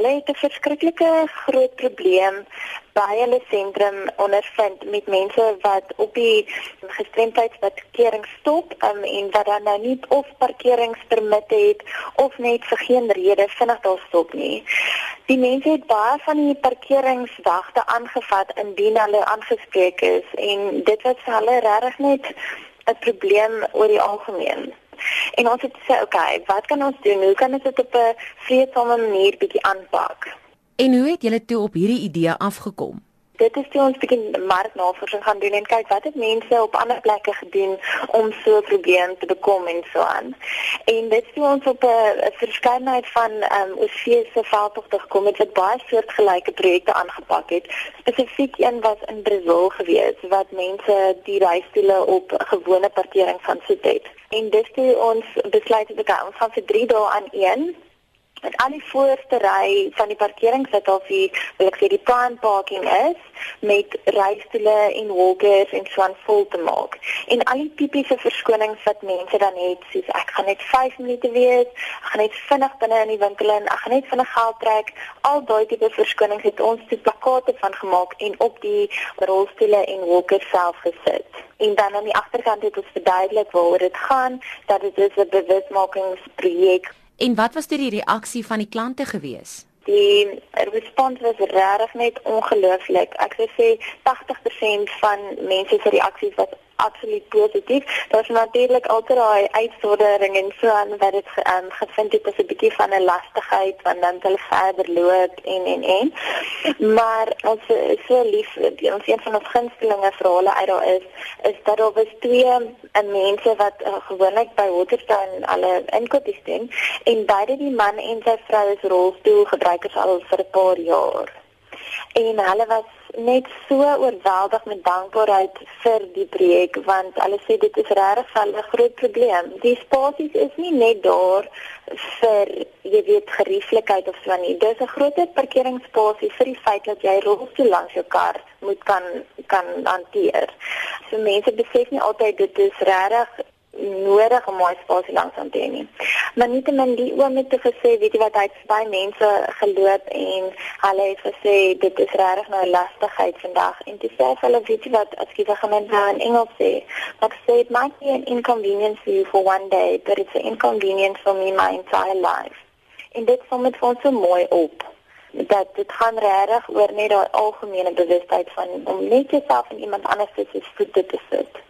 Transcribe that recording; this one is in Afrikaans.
hulle het 'n verskriklike groot probleem by hulle sentrum ondervind met mense wat op die gestremdheidsparkering stop um, en wat dan nou nie of parkeringspermit het of net vir geen rede vinnig daar stop nie. Die mense het baie van die parkeringswagte aangevat indien hulle aangespreek is en dit was vir hulle regtig net 'n probleem oor die algemeen. En ons het gesê, oké, okay, wat kan ons doen? Hoe kan ons dit op 'n vreedsame manier bietjie aanpak? En hoe het julle toe op hierdie idee afgekom? Dit is toe ons bietjie marknavorsing gaan doen en kyk wat het mense op ander plekke gedoen om so 'n probleem te bekom en so aan. En dit het ons op 'n verskeidenheid van ehm um, OVSe veldtogte gekom het wat baie soortgelyke projekte aangepak het. Spesifiek een was in Brazil gewees wat mense die reistoele op gewone parkering van sit het. En dis toe ons besluit het okay, ons gaan vir 3 dae aan een met al die voorste ry van die parkering sit al die wil ek sê die prime parking is met reistoele en walkers en so aan vol te maak. En al die tipiese verskonings wat mense dan het, soos ek gaan net 5 minute wees, ek gaan net vinnig binne in die winkel in, ek gaan net vinnig geld trek, al daai tipe verskonings het ons te plakate van gemaak en op die rolstoele en walkers self gesit. En dan aan die agterkant het ons verduidelik waaroor dit gaan, dat dit 'n bewusmakingsprojek En wat was die reaksie van die klante gewees? Die respons was regtig net ongelooflik. Ek sou sê 80% van mense se reaksies was absoluut positief. Daar's natuurlik altyd daai uitsondering en so aan wat dit um, gevind het as 'n bietjie van 'n lastigheid want dan hulle verder loop en en en. Maar ons is so lief, ons een van ons gunstelinge verhale uit daar is is dat daar was twee uh, mense wat uh, gewoonlik by Waterstone alle inkopies doen en beide die man en sy vrou is rolstoelgebruikers al vir 'n paar jaar en hulle was net so oorweldig met dankbaarheid vir die projek want hulle sê dit is regtig 'n groot probleem. Die spasies is nie net daar vir jy weet gerieflikheid of so nie. Dis 'n groot parkeringsspasie vir die feit dat jy rolstoel langs jou kar moet kan kan hanteer. So mense besef nie altyd dit is regtig nodig om my spasie langs aan te hê. Maar nie te min die oom het gesê, weet jy wat, hy het baie mense geloop en hulle het gesê dit is regtig nou lastigheid vandag en dis sê hulle weet jy wat, as jy gaan met nou in Engels sê, wat sê it might be an inconvenience for you for one day, but it's an inconvenience for me my entire life. En dit kom met ons so mooi op dat dit gaan regtig oor net daai algemene bewustheid van om net jouself en iemand anders se voete te sit.